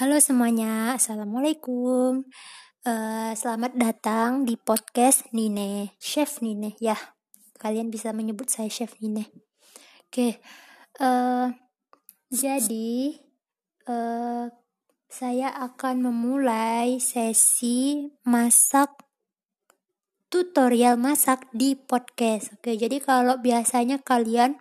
Halo semuanya, Assalamualaikum. Uh, selamat datang di podcast Nine, Chef Nine. Ya, kalian bisa menyebut saya Chef Nine. Oke, okay. uh, jadi uh, saya akan memulai sesi masak tutorial masak di podcast. Oke, okay, jadi kalau biasanya kalian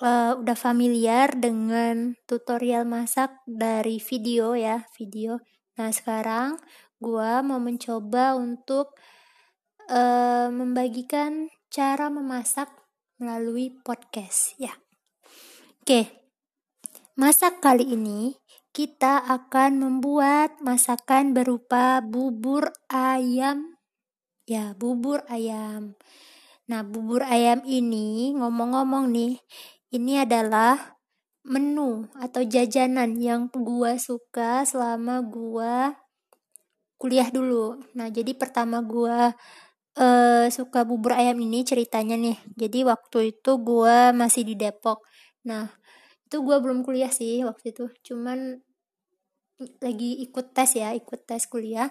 uh, udah familiar dengan tutorial masak dari video ya, video. Nah, sekarang gua mau mencoba untuk uh, membagikan cara memasak melalui podcast ya. Oke. Masak kali ini kita akan membuat masakan berupa bubur ayam ya, bubur ayam. Nah, bubur ayam ini ngomong-ngomong nih, ini adalah menu atau jajanan yang gua suka selama gua kuliah dulu. Nah, jadi pertama gua uh, suka bubur ayam ini ceritanya nih. Jadi waktu itu gua masih di Depok. Nah, itu gua belum kuliah sih waktu itu. Cuman lagi ikut tes ya, ikut tes kuliah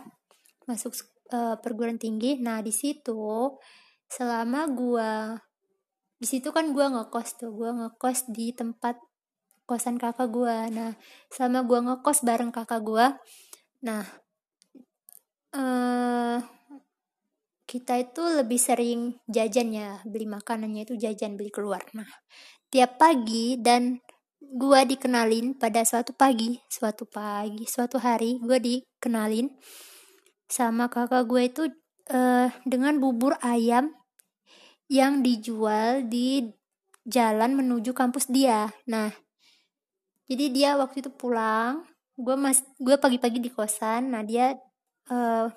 masuk uh, perguruan tinggi. Nah, di situ selama gua di situ kan gue ngekos tuh gue ngekos di tempat kosan kakak gue nah sama gue ngekos bareng kakak gue nah uh, kita itu lebih sering jajan ya beli makanannya itu jajan beli keluar. Nah tiap pagi dan gue dikenalin pada suatu pagi suatu pagi suatu hari gue dikenalin sama kakak gue itu uh, dengan bubur ayam yang dijual di jalan menuju kampus dia. Nah, jadi dia waktu itu pulang, gue mas, gue pagi-pagi di kosan. Nah dia, uh,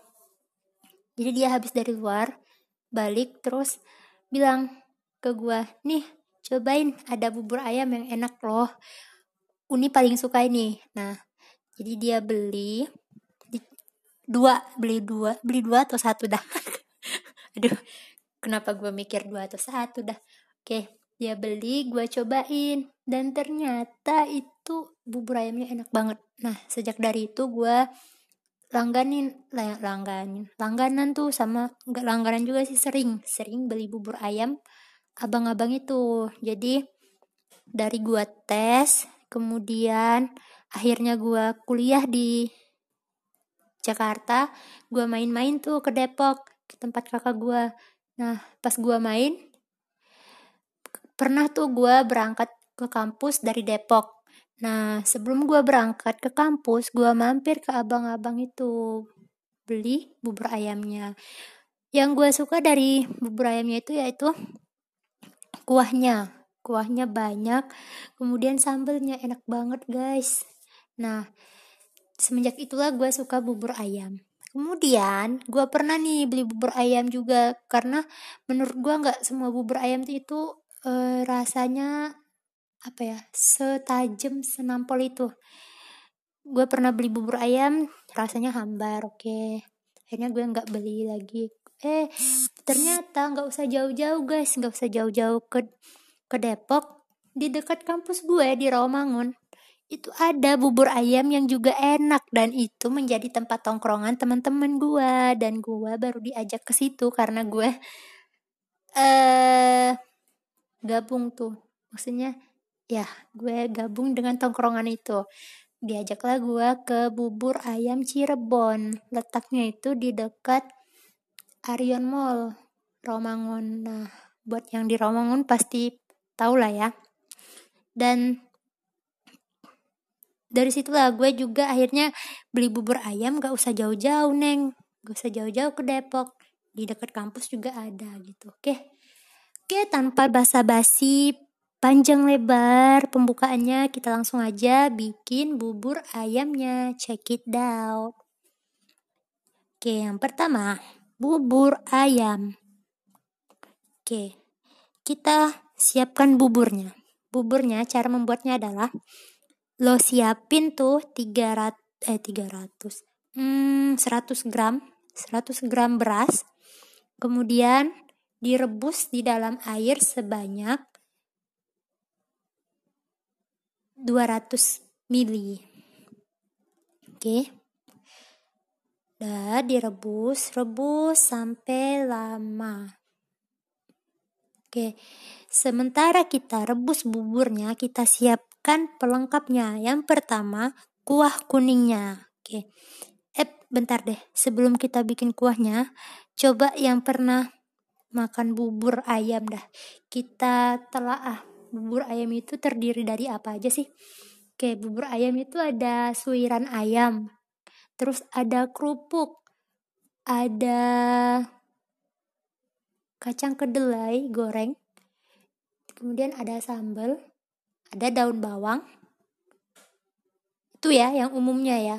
jadi dia habis dari luar, balik terus bilang ke gue, nih cobain ada bubur ayam yang enak loh. Uni paling suka ini. Nah, jadi dia beli di, dua, beli dua, beli dua atau satu dah. Aduh, kenapa gue mikir dua atau satu dah? Oke dia beli gue cobain. Dan ternyata itu bubur ayamnya enak banget. Nah sejak dari itu gue langganin langganin langganan tuh sama nggak langganan juga sih sering sering beli bubur ayam abang-abang itu. Jadi dari gue tes kemudian akhirnya gue kuliah di Jakarta gue main-main tuh ke Depok ke tempat kakak gue Nah, pas gue main, pernah tuh gue berangkat ke kampus dari Depok. Nah, sebelum gue berangkat ke kampus, gue mampir ke abang-abang itu beli bubur ayamnya. Yang gue suka dari bubur ayamnya itu yaitu kuahnya. Kuahnya banyak, kemudian sambelnya enak banget guys. Nah, semenjak itulah gue suka bubur ayam. Kemudian gue pernah nih beli bubur ayam juga karena menurut gue nggak semua bubur ayam itu e, rasanya apa ya setajam senampol itu. Gue pernah beli bubur ayam rasanya hambar, oke. Okay. Akhirnya gue nggak beli lagi. Eh ternyata nggak usah jauh-jauh guys, nggak usah jauh-jauh ke ke Depok di dekat kampus gue di Rawamangun itu ada bubur ayam yang juga enak dan itu menjadi tempat tongkrongan teman-teman gue dan gue baru diajak ke situ karena gue eh gabung tuh. Maksudnya ya gue gabung dengan tongkrongan itu. Diajaklah gue ke bubur ayam Cirebon. Letaknya itu di dekat Arion Mall Romangun. Nah buat yang di Romangun pasti tahu lah ya. Dan dari situlah gue juga akhirnya beli bubur ayam gak usah jauh-jauh neng. Gak usah jauh-jauh ke Depok. Di dekat kampus juga ada gitu oke? Oke tanpa basa-basi panjang lebar pembukaannya kita langsung aja bikin bubur ayamnya. Check it out. Oke yang pertama bubur ayam. Oke kita siapkan buburnya. Buburnya cara membuatnya adalah lo siapin tuh 300 eh 300 hmm 100 gram 100 gram beras kemudian direbus di dalam air sebanyak 200 mili Oke. Dah direbus, rebus sampai lama. Oke. Sementara kita rebus buburnya, kita siapkan pelengkapnya. Yang pertama, kuah kuningnya. Oke. Eh, bentar deh. Sebelum kita bikin kuahnya, coba yang pernah makan bubur ayam dah. Kita telah ah, bubur ayam itu terdiri dari apa aja sih? Oke, bubur ayam itu ada suiran ayam, terus ada kerupuk, ada kacang kedelai goreng, kemudian ada sambal, ada daun bawang. Itu ya yang umumnya ya.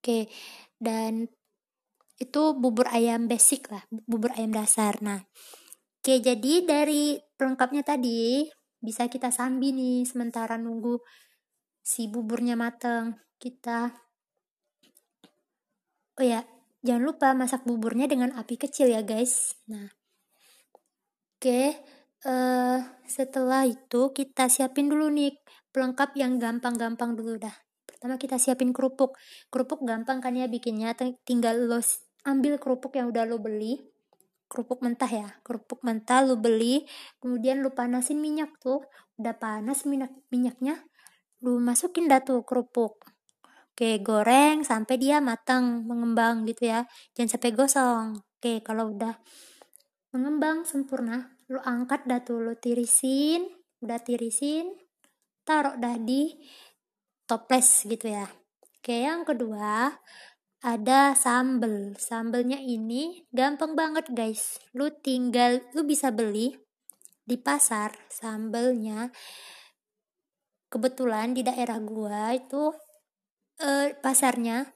Oke, dan itu bubur ayam basic lah, bubur ayam dasar. Nah, oke jadi dari pelengkapnya tadi bisa kita sambi nih sementara nunggu si buburnya mateng. Kita Oh ya, jangan lupa masak buburnya dengan api kecil ya guys. Nah, oke, uh, setelah itu kita siapin dulu nih pelengkap yang gampang-gampang dulu dah. Pertama kita siapin kerupuk. Kerupuk gampang kan ya bikinnya, tinggal lo ambil kerupuk yang udah lo beli. Kerupuk mentah ya, kerupuk mentah lo beli, kemudian lo panasin minyak tuh, udah panas minyak minyaknya, lo masukin dah tuh kerupuk Oke, goreng sampai dia matang, mengembang gitu ya. Jangan sampai gosong. Oke, kalau udah mengembang sempurna, lu angkat dah tuh, lu tirisin, udah tirisin, taruh dah di toples gitu ya. Oke, yang kedua ada sambel. Sambelnya ini gampang banget guys. Lu tinggal, lu bisa beli di pasar sambelnya. Kebetulan di daerah gua itu uh, pasarnya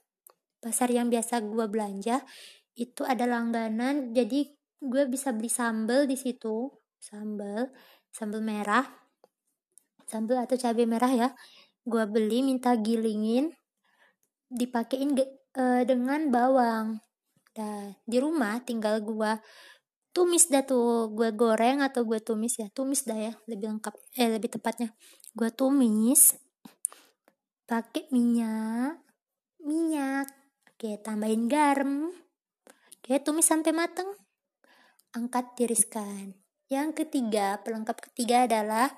pasar yang biasa gue belanja itu ada langganan jadi gue bisa beli sambal di situ. Sambal sambal merah. Sambal atau cabai merah ya. Gue beli minta gilingin. Dipakein uh, dengan bawang. Dah di rumah tinggal gue tumis dah tuh. Gue goreng atau gue tumis ya? Tumis dah ya lebih lengkap eh lebih tepatnya. Gue tumis pakai minyak minyak. Oke tambahin garam. Oke tumis sampai mateng angkat tiriskan yang ketiga pelengkap ketiga adalah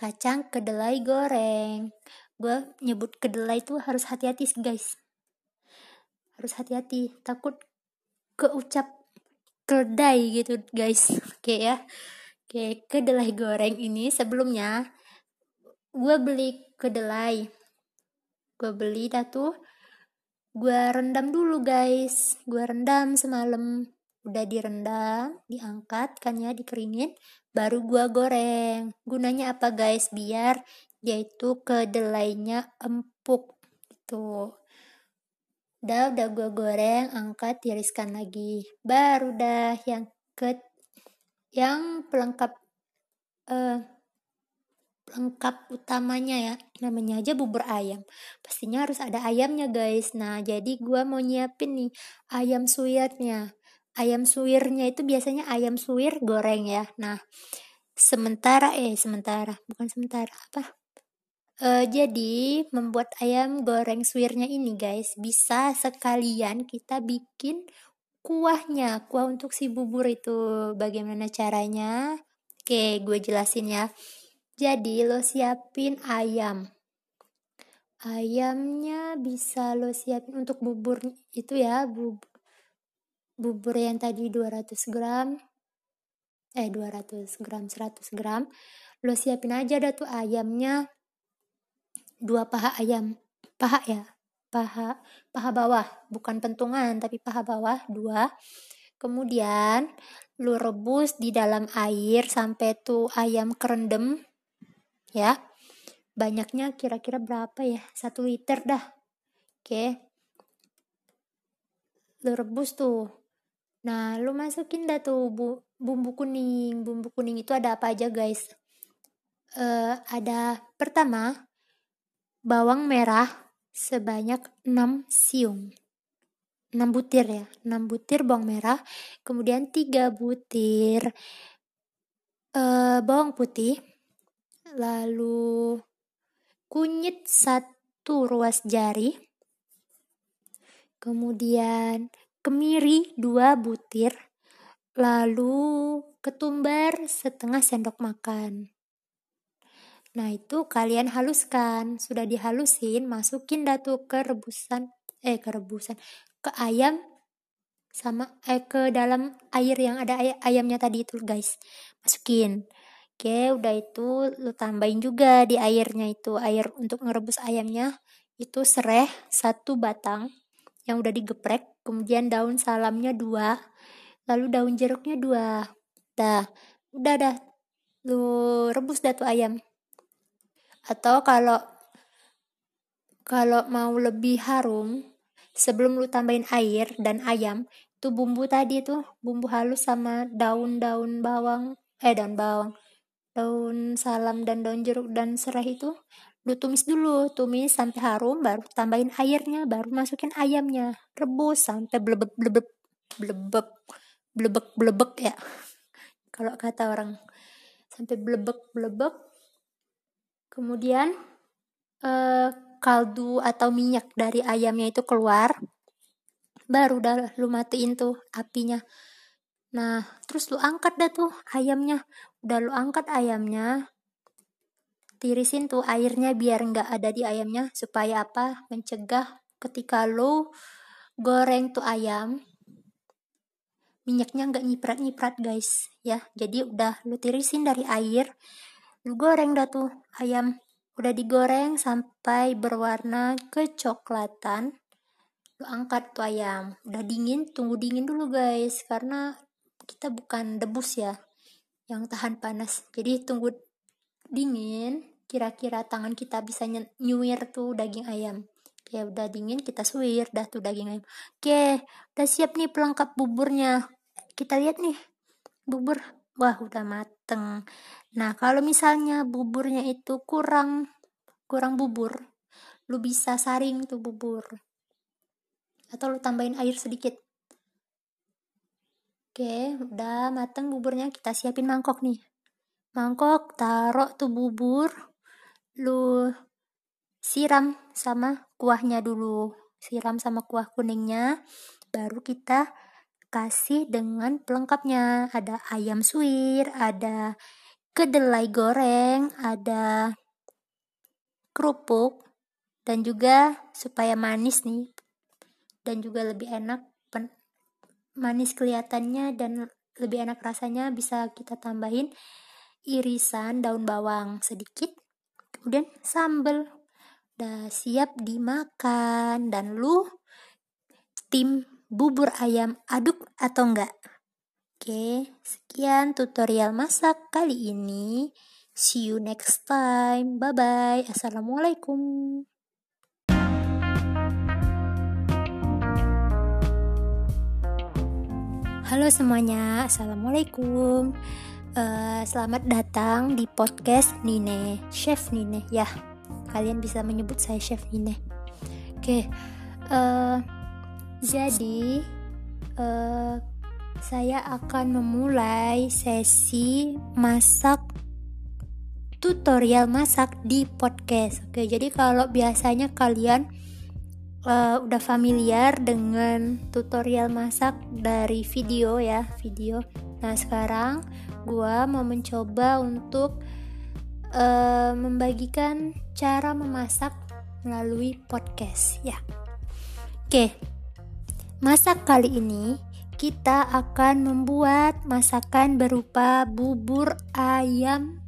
kacang kedelai goreng. Gue nyebut kedelai itu harus hati-hati guys. Harus hati-hati. Takut keucap kedelai gitu guys. Oke ya. Oke kedelai goreng ini sebelumnya gue beli kedelai. Gue beli dah tuh. Gue rendam dulu guys. Gue rendam semalam udah direndam diangkat kan ya dikeringin baru gue goreng. Gunanya apa guys? Biar dia itu kedelainya empuk gitu. Udah udah gue goreng angkat tiriskan lagi. Baru dah yang ke yang pelengkap uh, lengkap utamanya ya. Namanya aja bubur ayam. Pastinya harus ada ayamnya guys. Nah jadi gua mau nyiapin nih ayam suwirnya ayam suwirnya itu biasanya ayam suwir goreng ya. Nah sementara eh sementara bukan sementara apa? Uh, jadi membuat ayam goreng suwirnya ini guys bisa sekalian kita bikin kuahnya kuah untuk si bubur itu. Bagaimana caranya? Oke gue jelasin ya. Jadi lo siapin ayam. Ayamnya bisa lo siapin untuk bubur itu ya, bubur, bubur yang tadi 200 gram. Eh 200 gram, 100 gram. Lo siapin aja dah tuh ayamnya dua paha ayam. Paha ya, paha paha bawah, bukan pentungan tapi paha bawah dua. Kemudian lu rebus di dalam air sampai tuh ayam kerendam ya banyaknya kira-kira berapa ya satu liter dah oke lu rebus tuh nah lu masukin dah tuh bu bumbu kuning. Bumbu kuning itu ada apa aja guys? Uh, ada pertama bawang merah sebanyak 6 siung. 6 butir ya 6 butir bawang merah. Kemudian 3 butir uh, bawang putih. Lalu kunyit satu ruas jari, kemudian kemiri 2 butir, lalu ketumbar setengah sendok makan. Nah, itu kalian haluskan. Sudah dihalusin, masukin dah tuh ke rebusan eh ke rebusan ke ayam sama eh ke dalam air yang ada ay ayamnya tadi itu, guys. Masukin. Oke, udah itu lu tambahin juga di airnya itu, air untuk ngerebus ayamnya itu serai satu batang yang udah digeprek, kemudian daun salamnya dua, lalu daun jeruknya dua. Dah, udah dah. Lu rebus dah tuh ayam. Atau kalau kalau mau lebih harum, sebelum lu tambahin air dan ayam, itu bumbu tadi tuh, bumbu halus sama daun-daun bawang, eh daun bawang, daun salam dan daun jeruk dan serai itu lu tumis dulu tumis sampai harum baru tambahin airnya baru masukin ayamnya. Rebus sampai blebek blebek blebek blebek blebek ya kalau kata orang. Sampai blebek blebek. Kemudian eh, kaldu atau minyak dari ayamnya itu keluar baru dah lu matiin tuh apinya. Nah terus lu angkat dah tuh ayamnya. Udah lu angkat ayamnya tirisin tuh airnya biar nggak ada di ayamnya supaya apa? Mencegah ketika lu goreng tuh ayam minyaknya nggak nyiprat-nyiprat guys ya. Jadi udah lu tirisin dari air lu goreng dah tuh ayam. Udah digoreng sampai berwarna kecoklatan lu angkat tuh ayam. Udah dingin tunggu dingin dulu guys karena kita bukan debus ya yang tahan panas. Jadi tunggu dingin kira-kira tangan kita bisa nyuir tuh daging ayam Oke, udah dingin kita suir dah tuh daging ayam. Oke, udah siap nih pelengkap buburnya. Kita lihat nih. Bubur. Wah, udah mateng. Nah, kalau misalnya buburnya itu kurang kurang bubur, lu bisa saring tuh bubur. Atau lu tambahin air sedikit. Oke, udah mateng buburnya, kita siapin mangkok nih. Mangkok, taruh tuh bubur, lu siram sama kuahnya dulu. Siram sama kuah kuningnya, baru kita kasih dengan pelengkapnya. Ada ayam suwir, ada kedelai goreng, ada kerupuk, dan juga supaya manis nih, dan juga lebih enak manis kelihatannya dan lebih enak rasanya bisa kita tambahin irisan daun bawang sedikit kemudian sambal udah siap dimakan. Dan lu tim bubur ayam aduk atau enggak? Oke sekian tutorial masak kali ini. See you next time. Bye bye assalamualaikum. Halo semuanya, Assalamualaikum uh, Selamat datang di podcast Nine Chef Nine, ya Kalian bisa menyebut saya Chef Nine. Oke, uh, jadi uh, Saya akan memulai sesi masak Tutorial masak di podcast. Oke, jadi kalau biasanya kalian uh, udah familiar dengan tutorial masak dari video ya video. Nah sekarang gua mau mencoba untuk uh, membagikan cara memasak melalui podcast ya. Oke masak kali ini kita akan membuat masakan berupa bubur ayam.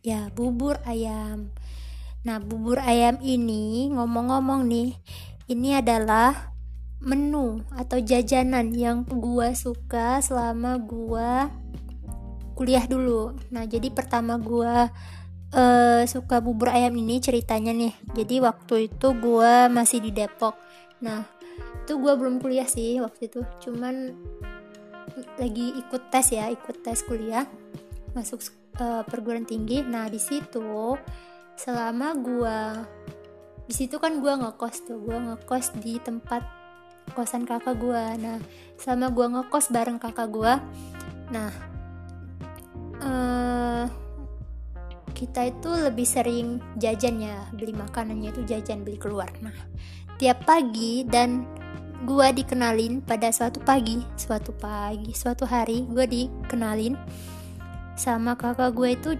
Ya bubur ayam. Nah, bubur ayam ini ngomong-ngomong nih, ini adalah menu atau jajanan yang gua suka selama gua kuliah dulu. Nah, jadi pertama gua uh, suka bubur ayam ini ceritanya nih. Jadi waktu itu gua masih di Depok. Nah, itu gua belum kuliah sih waktu itu. Cuman lagi ikut tes ya, ikut tes kuliah masuk uh, perguruan tinggi. Nah, di situ selama gua di situ kan gue ngekos tuh gue ngekos di tempat kosan kakak gue nah sama gue ngekos bareng kakak gue nah uh, kita itu lebih sering jajan ya beli makanannya itu jajan beli keluar. Nah tiap pagi dan gue dikenalin pada suatu pagi suatu pagi suatu hari gue dikenalin sama kakak gue itu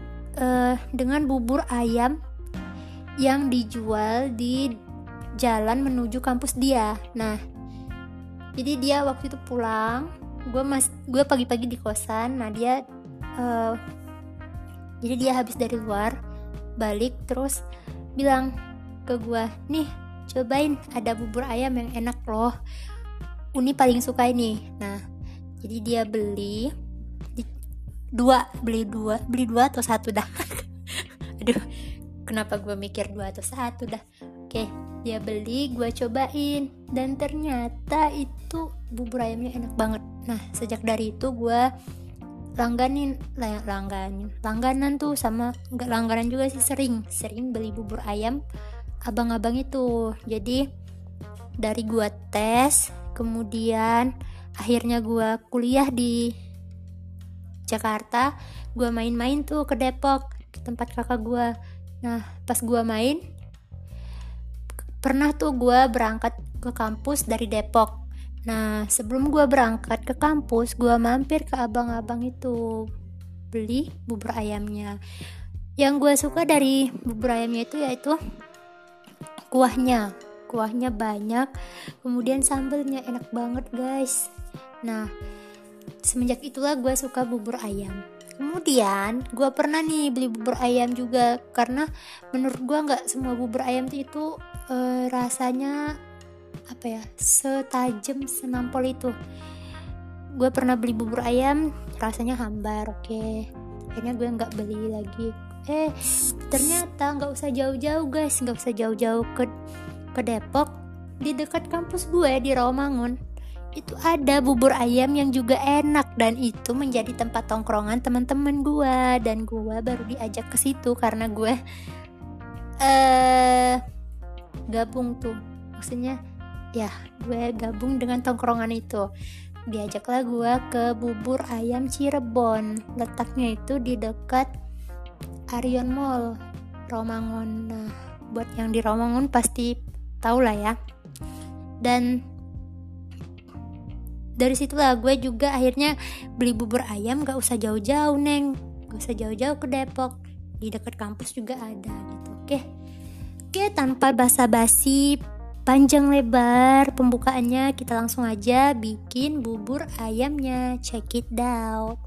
uh, dengan bubur ayam yang dijual di jalan menuju kampus dia. Nah jadi dia waktu itu pulang gue mas gue pagi-pagi di kosan. Nah dia uh, jadi dia habis dari luar balik terus bilang ke gue nih cobain ada bubur ayam yang enak loh. Uni paling suka ini. Nah jadi dia beli di, dua beli dua beli dua atau satu dah. Aduh kenapa gue mikir dua atau satu dah? Oke dia beli gue cobain dan ternyata itu bubur ayamnya enak banget. Nah sejak dari itu gue langganin langganin langganan tuh sama nggak langganan juga sih sering sering beli bubur ayam abang-abang itu. Jadi dari gua tes kemudian akhirnya gua kuliah di Jakarta gua main-main tuh ke Depok ke tempat kakak gua. Nah pas gua main pernah tuh gua berangkat ke kampus dari Depok nah sebelum gua berangkat ke kampus gua mampir ke abang-abang itu beli bubur ayamnya. Yang gue suka dari bubur ayamnya itu yaitu kuahnya. Kuahnya banyak kemudian sambelnya enak banget guys. Nah semenjak itulah gue suka bubur ayam. Kemudian gue pernah nih beli bubur ayam juga karena menurut gue nggak semua bubur ayam itu e, rasanya apa ya setajam senampol itu. Gue pernah beli bubur ayam rasanya hambar oke. Okay. akhirnya gue nggak beli lagi. Eh ternyata nggak usah jauh-jauh guys. Nggak usah jauh-jauh ke ke Depok. Di dekat kampus gue di Rawamangun itu ada bubur ayam yang juga enak. Dan itu menjadi tempat tongkrongan teman-teman gue dan gue baru diajak ke situ karena gue eh uh, gabung tuh. Maksudnya ya gue gabung dengan tongkrongan itu. Diajaklah gue ke bubur ayam Cirebon. Letaknya itu di dekat Arion Mall Romangun. Nah buat yang di Romangun pasti tau lah ya. Dan dari situlah gue juga akhirnya beli bubur ayam. Gak usah jauh-jauh neng. Gak usah jauh-jauh ke Depok. Di dekat kampus juga ada gitu. Oke. Oke tanpa basa-basi panjang lebar pembukaannya kita langsung aja bikin bubur ayamnya check it out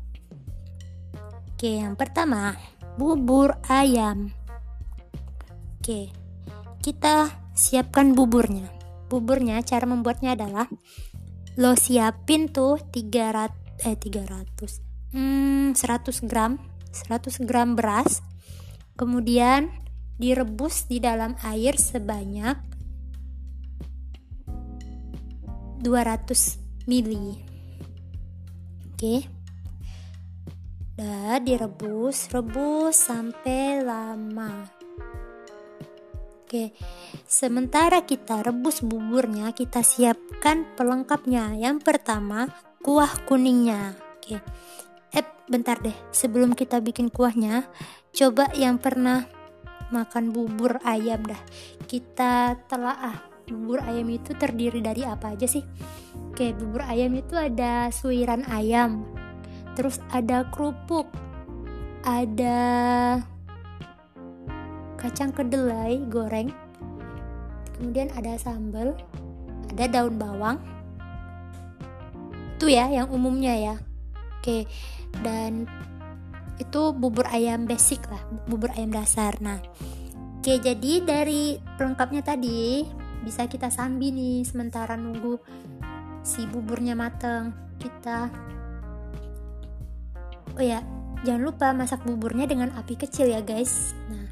oke yang pertama bubur ayam. Oke, kita siapkan buburnya. Buburnya cara membuatnya adalah lo siapin tuh 300 eh 300 hmm 100 gram 100 gram beras kemudian direbus di dalam air sebanyak 200 mili oke Dah direbus, rebus sampai lama. Oke, sementara kita rebus buburnya, kita siapkan pelengkapnya. Yang pertama, kuah kuningnya. Oke, eh bentar deh, sebelum kita bikin kuahnya, coba yang pernah makan bubur ayam dah. Kita telaah bubur ayam itu terdiri dari apa aja sih? Oke, bubur ayam itu ada suiran ayam, terus ada kerupuk ada kacang kedelai goreng kemudian ada sambal ada daun bawang. Itu ya yang umumnya ya. Oke dan itu bubur ayam basic lah bubur ayam dasar. Nah oke jadi dari pelengkapnya tadi bisa kita sambi nih sementara nunggu si buburnya mateng kita. Oh ya jangan lupa masak buburnya dengan api kecil ya guys. Nah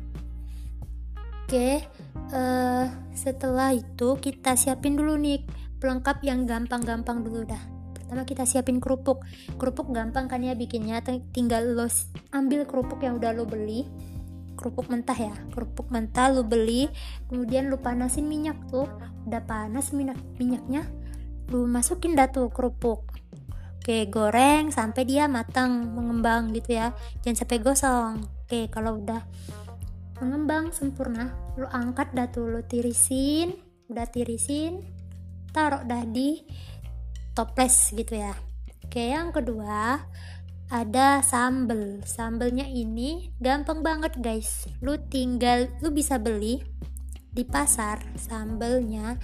oke okay, uh, eh, setelah itu kita siapin dulu nih pelengkap yang gampang-gampang dulu dah. Pertama kita siapin kerupuk. Kerupuk gampang kan ya bikinnya tinggal lo ambil kerupuk yang udah lo beli kerupuk mentah ya kerupuk mentah lo beli kemudian lo panasin minyak tuh udah panas minyak minyaknya lo masukin dah tuh kerupuk Oke, goreng sampai dia matang, mengembang gitu ya. Jangan sampai gosong. Oke, kalau udah mengembang sempurna, lu angkat dah tuh, lu tirisin, udah tirisin. taruh dah di toples gitu ya oke yang kedua ada sambel. Sambelnya ini gampang banget guys. Lu tinggal lu bisa beli di pasar sambelnya.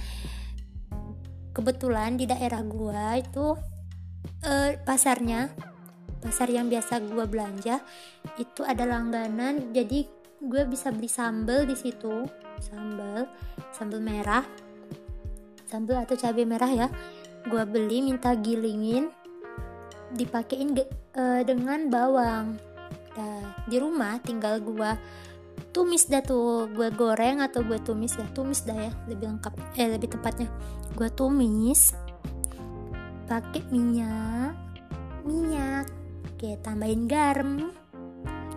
Kebetulan di daerah gua itu eh, pasarnya pasar yang biasa gua belanja itu ada langganan. Jadi gue bisa beli sambel di situ. Sambel sambel merah. Sambel atau cabai merah ya. Gue beli minta gilingin dipakein uh, dengan bawang. Nah di rumah tinggal gue tumis dah tuh gue goreng atau gue tumis ya tumis dah ya lebih lengkap eh lebih tepatnya. Gue tumis pakai minyak minyak kayak tambahin garam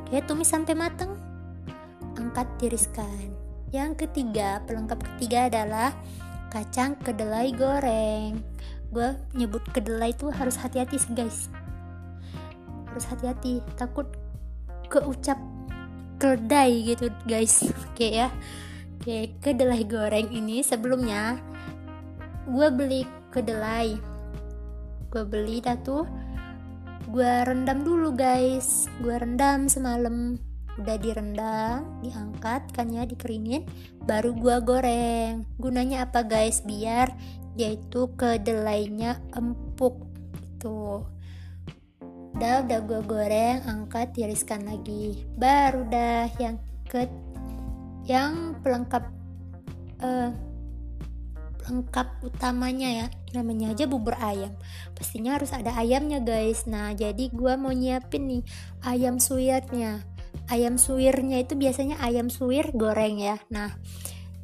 kayak tumis sampai mateng. Angkat tiriskan. Yang ketiga pelengkap ketiga adalah kacang kedelai goreng gue nyebut kedelai itu harus hati-hati sih guys. Harus hati-hati. Takut keucap kedelai gitu guys. Oke ya. Oke kedelai goreng ini sebelumnya gue beli kedelai. Gue beli dah tuh. Gue rendam dulu guys. Gue rendam semalam. Udah direndam diangkat kan ya dikeringin baru gua goreng. Gunanya apa guys? Biar yaitu kedelainya empuk itu udah udah gue goreng angkat tiriskan lagi. Baru dah yang ke yang pelengkap uh, pelengkap utamanya ya. Namanya aja bubur ayam. Pastinya harus ada ayamnya guys. Nah jadi gue mau nyiapin nih ayam suwirnya. Ayam suwirnya itu biasanya ayam suwir goreng ya. Nah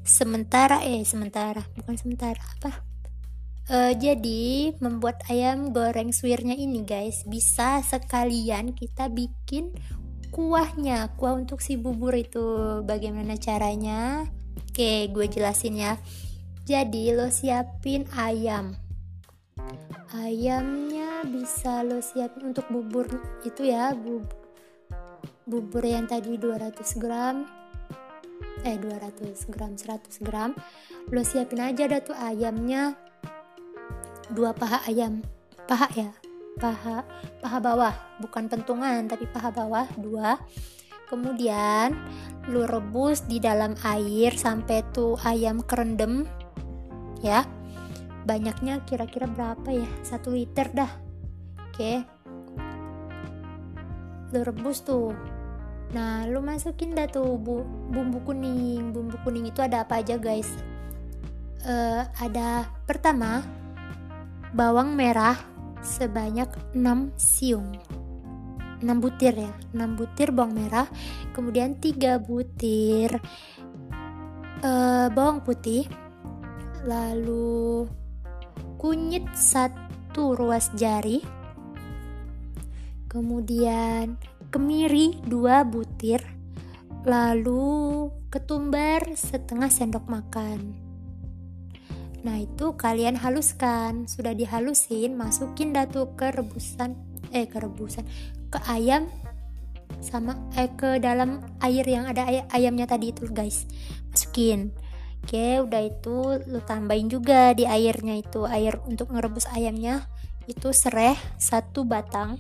sementara eh sementara bukan sementara apa Uh, jadi membuat ayam goreng suwirnya ini guys bisa sekalian kita bikin kuahnya kuah untuk si bubur itu. Bagaimana caranya? Oke gue jelasin ya. Jadi lo siapin ayam. Ayamnya bisa lo siapin untuk bubur itu ya bubur, bubur yang tadi 200 gram eh 200 gram 100 gram. Lo siapin aja dah ayamnya dua paha ayam. Paha ya? Paha paha bawah. Bukan pentungan tapi paha bawah dua. Kemudian lu rebus di dalam air sampai tuh ayam kerendem ya. Banyaknya kira-kira berapa ya? Satu liter dah. Oke. Lu rebus tuh nah lu masukin dah tuh bu, bumbu kuning. Bumbu kuning itu ada apa aja guys? Uh, ada pertama bawang merah sebanyak 6 siung. 6 butir ya 6 butir bawang merah kemudian 3 butir uh, bawang putih lalu kunyit satu ruas jari kemudian kemiri 2 butir lalu ketumbar setengah sendok makan Nah itu kalian haluskan. Sudah dihalusin Masukin datu ke rebusan Eh ke rebusan Ke ayam Sama eh ke dalam air yang ada ay ayamnya tadi itu guys. Masukin. Oke udah itu Lu tambahin juga di airnya itu. Air untuk ngerebus ayamnya Itu sereh satu batang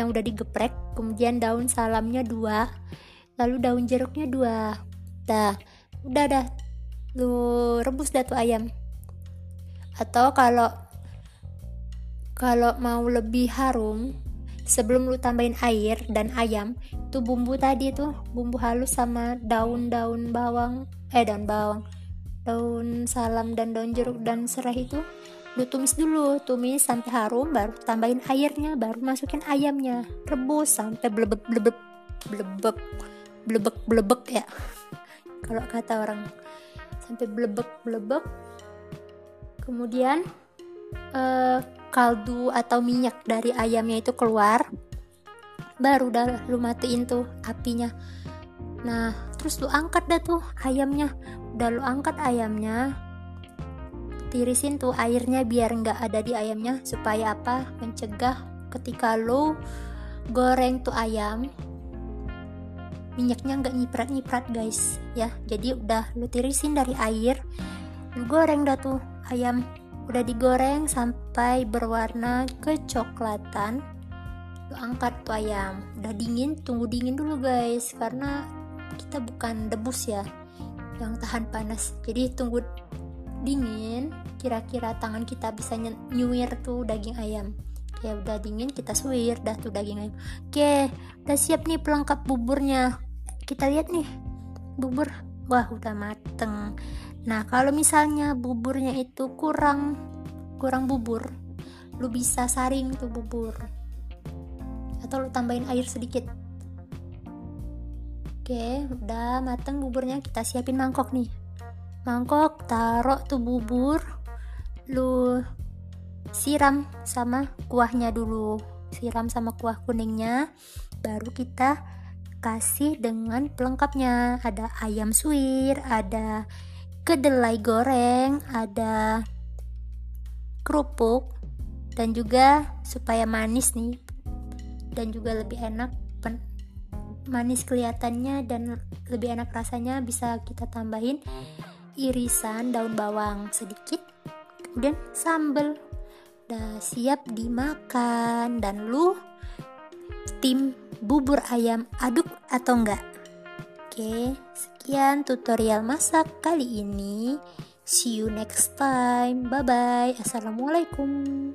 Yang udah digeprek Kemudian daun salamnya dua Lalu daun jeruknya dua. Dah. Udah dah. Lu rebus dah tuh ayam atau kalau kalau mau lebih harum sebelum lu tambahin air dan ayam itu bumbu tadi tuh bumbu halus sama daun-daun bawang eh daun bawang daun salam dan daun jeruk dan serai itu lu tumis dulu tumis sampai harum baru tambahin airnya baru masukin ayamnya. Rebus sampai blebek blebek blebek blebek blebek ya. Kalau kata orang sampai blebek blebek kemudian uh, kaldu atau minyak dari ayamnya itu keluar baru dah lu matiin tuh apinya. Nah terus lu angkat dah tuh ayamnya. Udah lu angkat ayamnya tirisin tuh airnya biar nggak ada di ayamnya supaya apa? Mencegah ketika lu goreng tuh ayam minyaknya nggak nyiprat nyiprat guys ya. Jadi udah lu tirisin dari air lu goreng dah tuh ayam udah digoreng sampai berwarna kecoklatan lu angkat tuh ayam. Udah dingin tunggu dingin dulu guys karena kita bukan debus ya yang tahan panas. Jadi tunggu dingin kira-kira tangan kita bisa nyuir tuh daging ayam. Ya udah dingin kita suir dah tuh daging ayam. Oke udah siap nih pelengkap buburnya. Kita lihat nih bubur. Wah udah mateng nah kalau misalnya buburnya itu kurang kurang bubur lu bisa saring tuh bubur. Atau lu tambahin air sedikit. Oke udah mateng buburnya. Kita siapin mangkok nih. Mangkok taruh tuh bubur. Lu siram sama kuahnya dulu. Siram sama kuah kuningnya. Baru kita kasih dengan pelengkapnya. Ada ayam suwir ada kedelai goreng ada kerupuk dan juga supaya manis nih dan juga lebih enak manis kelihatannya dan lebih enak rasanya bisa kita tambahin irisan daun bawang sedikit kemudian sambal. Udah siap dimakan dan lu tim bubur ayam aduk atau enggak oke sekian tutorial masak kali ini. See you next time. Bye bye assalamualaikum